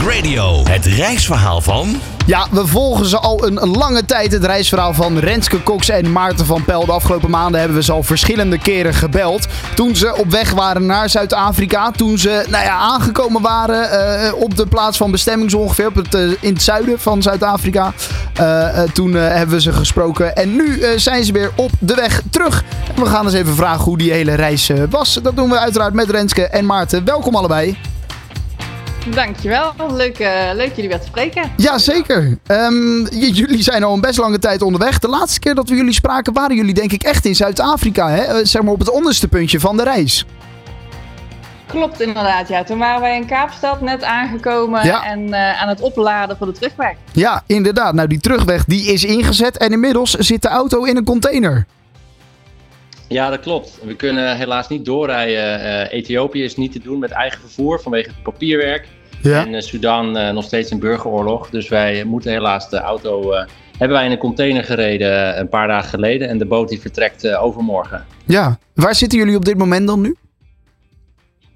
Radio. Het reisverhaal van... Ja, we volgen ze al een lange tijd. Het reisverhaal van Renske Cox en Maarten van Pel. De afgelopen maanden hebben we ze al verschillende keren gebeld. Toen ze op weg waren naar Zuid-Afrika. Toen ze nou ja, aangekomen waren uh, op de plaats van bestemming zo ongeveer. Op het, uh, in het zuiden van Zuid-Afrika. Uh, toen hebben we ze gesproken. En nu zijn ze weer op de weg terug. We gaan eens even vragen hoe die hele reis was. Dat doen we uiteraard met Renske en Maarten. Welkom allebei. Dankjewel. Leuk, uh, leuk jullie weer te spreken. Ja, zeker. Um, jullie zijn al een best lange tijd onderweg. De laatste keer dat we jullie spraken waren jullie denk ik echt in Zuid-Afrika. Hè? Zeg maar op het onderste puntje van de reis. Klopt inderdaad, ja. Toen waren wij in Kaapstad net aangekomen ja. en uh, aan het opladen voor de terugweg. Ja, inderdaad. Nou, die terugweg die is ingezet en inmiddels zit de auto in een container. Ja, dat klopt. We kunnen helaas niet doorrijden. Uh, Ethiopië is niet te doen met eigen vervoer vanwege het papierwerk. Ja. En uh, Sudan uh, nog steeds een burgeroorlog. Dus wij moeten helaas de auto. hebben wij in een container gereden een paar dagen geleden. En de boot die vertrekt overmorgen. Ja, waar zitten jullie op dit moment dan nu?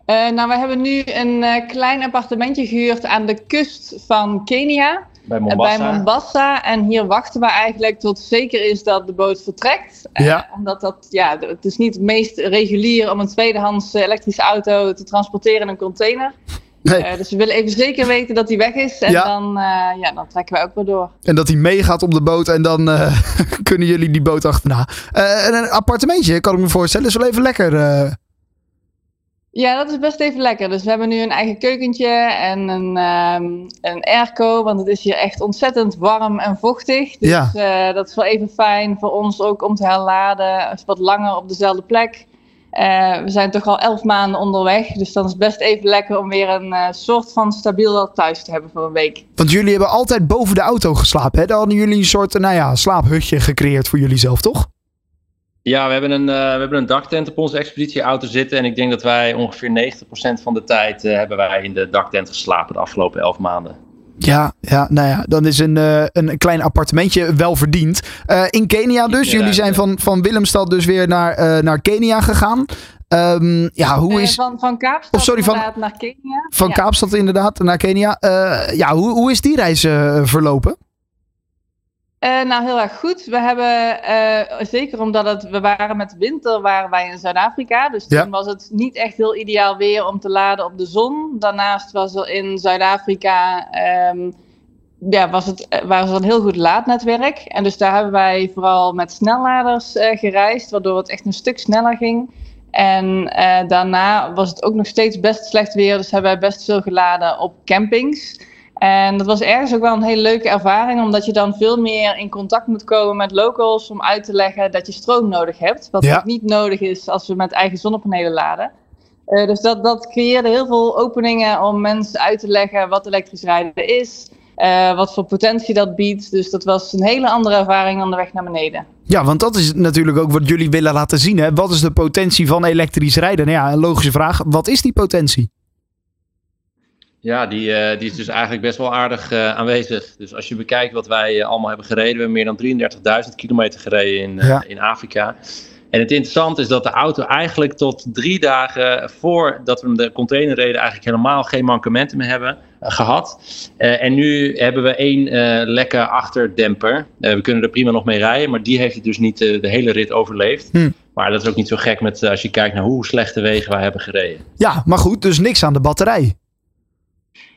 nou, we hebben nu een klein appartementje gehuurd aan de kust van Kenia. Bij Mombasa. bij Mombasa. En hier wachten we eigenlijk tot zeker is dat de boot vertrekt. Ja. Uh, omdat dat, ja, het is niet het meest regulier om een tweedehands elektrische auto te transporteren in een container. Nee. Uh, dus we willen even zeker weten dat hij weg is. En ja. Dan, uh, ja, dan trekken wij ook weer door. En dat hij meegaat op de boot en dan kunnen jullie die boot achterna. een appartementje, kan ik me voorstellen, is wel even lekker ja, dat is best even lekker. Dus we hebben nu een eigen keukentje en een, um, een airco, want het is hier echt ontzettend warm en vochtig. Dus ja. dat is wel even fijn voor ons ook om te herladen. Wat langer op dezelfde plek. Uh, we zijn toch al elf maanden onderweg, dus dan is het best even lekker om weer een uh, soort van stabiel thuis te hebben voor een week. Want jullie hebben altijd boven de auto geslapen, hè? Dan hadden jullie een soort, nou ja, slaaphutje gecreëerd voor jullie zelf, toch? Ja, we hebben, een, uh, we hebben een daktent op onze expeditieauto zitten. En ik denk dat wij ongeveer 90% van de tijd uh, hebben wij in de daktent geslapen de afgelopen 11 maanden. Ja, ja, nou ja, dan is een, uh, een klein appartementje wel verdiend. in Kenia dus. Jullie zijn van, van Willemstad dus weer naar, naar Kenia gegaan. Um, ja, hoe is... van, van Kaapstad oh, sorry, van, naar Kenia. Van ja. Kaapstad inderdaad naar Kenia. ja, hoe, hoe is die reis verlopen? Uh, nou, heel erg goed. We hebben, uh, zeker omdat het, we waren met winter, waren wij in Zuid-Afrika. Dus toen was het niet echt heel ideaal weer om te laden op de zon. Daarnaast was er in Zuid-Afrika, um, ja, was het, was er een heel goed laadnetwerk. En dus daar hebben wij vooral met snelladers uh, gereisd, waardoor het echt een stuk sneller ging. En daarna was het ook nog steeds best slecht weer, dus hebben wij best veel geladen op campings. En dat was ergens ook wel een hele leuke ervaring, omdat je dan veel meer in contact moet komen met locals om uit te leggen dat je stroom nodig hebt. Wat ja. niet nodig is als we met eigen zonnepanelen laden. Uh, dus dat, dat creëerde heel veel openingen om mensen uit te leggen wat elektrisch rijden is. Uh, wat voor potentie dat biedt. Dus dat was een hele andere ervaring dan de weg naar beneden. Ja, want dat is natuurlijk ook wat jullie willen laten zien. Hè? Wat is de potentie van elektrisch rijden? Nou ja, een logische vraag. Wat is die potentie? Ja, die, uh, die is dus eigenlijk best wel aardig uh, aanwezig. Dus als je bekijkt wat wij uh, allemaal hebben gereden, we hebben meer dan 33.000 kilometer gereden in, ja. in Afrika. En het interessante is dat de auto eigenlijk tot drie dagen voordat we de container reden, eigenlijk helemaal geen mankementen meer hebben gehad. en nu hebben we één lekke achterdemper. we kunnen er prima nog mee rijden, maar die heeft het dus niet de hele rit overleefd. Hm. Maar dat is ook niet zo gek met, als je kijkt naar hoe slechte wegen wij hebben gereden. Ja, maar goed, dus niks aan de batterij.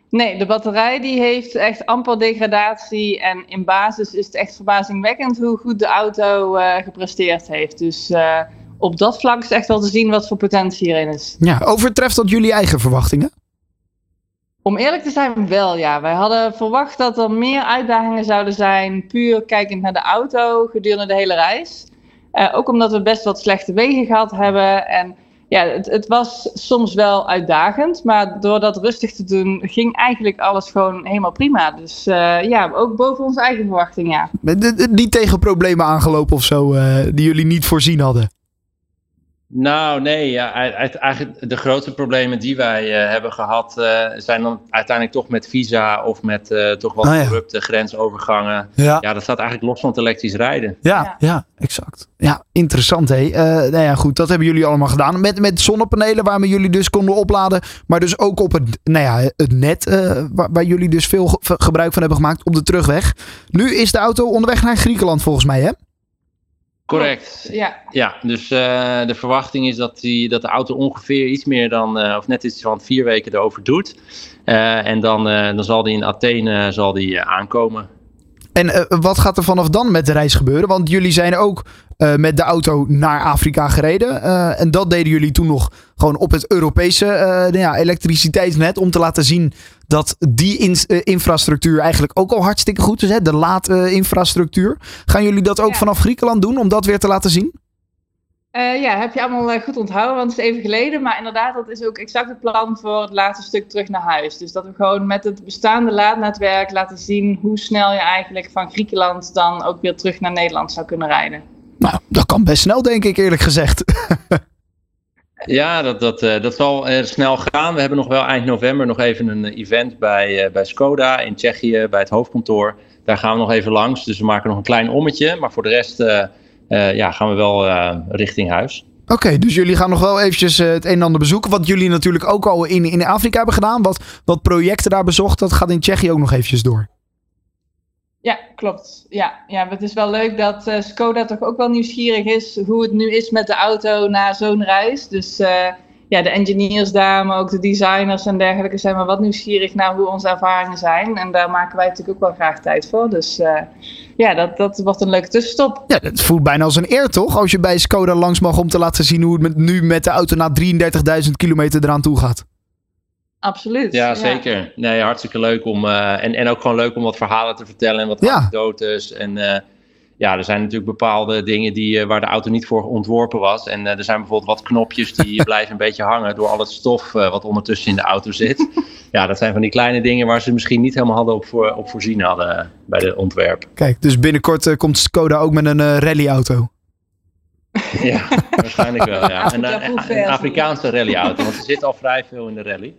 Nee, de batterij die heeft echt amper degradatie. En in basis is het echt verbazingwekkend hoe goed de auto uh, gepresteerd heeft. Dus uh, op dat vlak is echt wel te zien wat voor potentie hierin is. Ja, overtreft dat jullie eigen verwachtingen? Om eerlijk te zijn, wel ja. Wij hadden verwacht dat er meer uitdagingen zouden zijn, puur kijkend naar de auto gedurende de hele reis. Uh, ook omdat we best wat slechte wegen gehad hebben. En ja, het, het, was soms wel uitdagend, maar door dat rustig te doen ging eigenlijk alles gewoon helemaal prima. Dus uh, ja, ook boven onze eigen verwachting, ja. Niet tegen problemen aangelopen of zo, uh, die jullie niet voorzien hadden? Nou, nee. Ja, eigenlijk de grootste problemen die wij uh, hebben gehad uh, zijn dan uiteindelijk toch met visa of met uh, toch wat ah, corrupte ja. grensovergangen. Ja. ja, dat staat eigenlijk los van het elektrisch rijden. Ja, ja, ja exact. Ja, interessant hé. nou ja, goed, dat hebben jullie allemaal gedaan. Met, met zonnepanelen waarmee jullie dus konden opladen. Maar dus ook op het, nou ja, het net waar, waar, jullie dus veel gebruik van hebben gemaakt op de terugweg. Nu is de auto onderweg naar Griekenland volgens mij hè? Correct. Ja. ja, dus uh, de verwachting is dat, die, dat de auto ongeveer iets meer dan, uh, of net iets van vier weken erover doet. Uh, en dan, dan zal die in Athene zal die, aankomen. En wat gaat er vanaf dan met de reis gebeuren? Want jullie zijn ook uh, met de auto naar Afrika gereden. Uh, en dat deden jullie toen nog gewoon op het Europese uh, nou ja, elektriciteitsnet. Om te laten zien dat die in, infrastructuur eigenlijk ook al hartstikke goed is. Hè? De laadinfrastructuur. Gaan jullie dat ook ja. vanaf Griekenland doen om dat weer te laten zien? Uh, ja, heb je allemaal goed onthouden, want het is even geleden. Maar inderdaad, dat is ook exact het plan voor het laatste stuk terug naar huis. Dus dat we gewoon met het bestaande laadnetwerk laten zien hoe snel je eigenlijk van Griekenland dan ook weer terug naar Nederland zou kunnen rijden. Nou, dat kan best snel, denk ik, eerlijk gezegd. ja, dat, dat, uh, dat zal uh, snel gaan. We hebben nog wel eind november nog even een event bij, bij Skoda in Tsjechië, bij het hoofdkantoor. Daar gaan we nog even langs. Dus we maken nog een klein ommetje. Maar voor de rest ja, gaan we wel richting huis. Oké, dus jullie gaan nog wel eventjes het een en ander bezoeken. Wat jullie natuurlijk ook al in, in Afrika hebben gedaan. Wat, wat projecten daar bezocht, dat gaat in Tsjechië ook nog eventjes door. Ja, klopt. Ja, ja, het is wel leuk dat uh, Skoda toch ook wel nieuwsgierig is hoe het nu is met de auto na zo'n reis. Dus uh, ja, de engineers daar, maar ook de designers en dergelijke zijn wel wat nieuwsgierig naar hoe onze ervaringen zijn. En daar maken wij natuurlijk ook wel graag tijd voor. Dus uh, ja, dat, dat wordt een leuke tussenstop. Ja, het voelt bijna als een eer toch? Als je bij Skoda langs mag om te laten zien hoe het nu met de auto na 33.000 kilometer eraan toe gaat. Absoluut. Ja, zeker. Nee, hartstikke leuk om. Uh, en, en ook gewoon leuk om wat verhalen te vertellen en wat ja. anekdotes. En uh, ja, er zijn natuurlijk bepaalde dingen die, uh, waar de auto niet voor ontworpen was. En er zijn bijvoorbeeld wat knopjes die blijven een beetje hangen door al het stof wat ondertussen in de auto zit. ja, dat zijn van die kleine dingen waar ze misschien niet helemaal hadden op, voor, op voorzien hadden bij de ontwerp. Kijk, dus binnenkort komt Skoda ook met een rallyauto. Ja, waarschijnlijk wel. Ja. En, een, een Afrikaanse rallyauto, want er zit al vrij veel in de rally.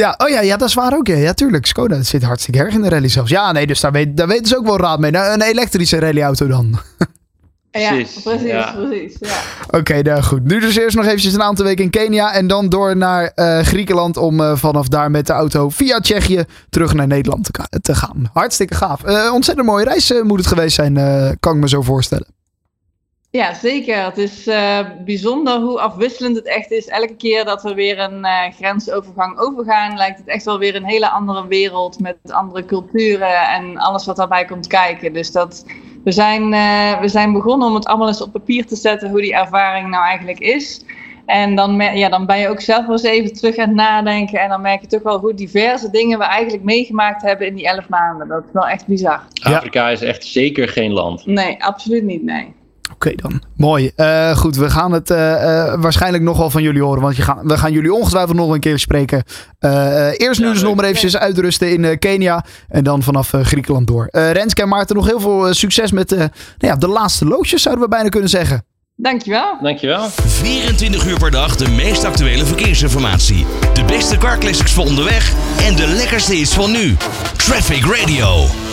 Ja, oh ja, ja dat is waar ook. Ja, ja tuurlijk. Skoda zit hartstikke erg in de rally zelfs. Ja, nee, dus daar, weet, daar weten ze ook wel raad mee. Nou, een elektrische rallyauto dan. Ja, precies, precies. Ja. precies ja. Oké, okay, nou goed. Nu dus eerst nog eventjes een aantal weken in Kenia. En dan door naar uh, Griekenland om uh, vanaf daar met de auto via Tsjechië terug naar Nederland te, te gaan. Hartstikke gaaf. Uh, ontzettend mooie reis moet het geweest zijn, kan ik me zo voorstellen. Ja, zeker. Het is uh, bijzonder hoe afwisselend het echt is. Elke keer dat we weer een uh, grensovergang overgaan, lijkt het echt wel weer een hele andere wereld met andere culturen en alles wat daarbij komt kijken. Dus dat, we, zijn, uh, we zijn begonnen om het allemaal eens op papier te zetten hoe die ervaring nou eigenlijk is. En dan, ja, dan ben je ook zelf wel eens even terug aan het nadenken. En dan merk je toch wel hoe diverse dingen we eigenlijk meegemaakt hebben in die elf maanden. Dat is wel echt bizar. Afrika is echt zeker geen land. Nee, absoluut niet, nee. Oké dan, mooi. Uh, goed, we gaan het uh, uh, waarschijnlijk nog wel van jullie horen. Want je gaan, we gaan jullie ongetwijfeld nog een keer spreken. eerst nu dus nog maar eventjes uitrusten in Kenia. En dan vanaf Griekenland door. Renske en Maarten, nog heel veel succes met nou ja, de laatste loodjes, zouden we bijna kunnen zeggen. Dankjewel. Dankjewel. 24 uur per dag de meest actuele verkeersinformatie. De beste car classics voor onderweg. En de lekkerste is van nu. Traffic Radio.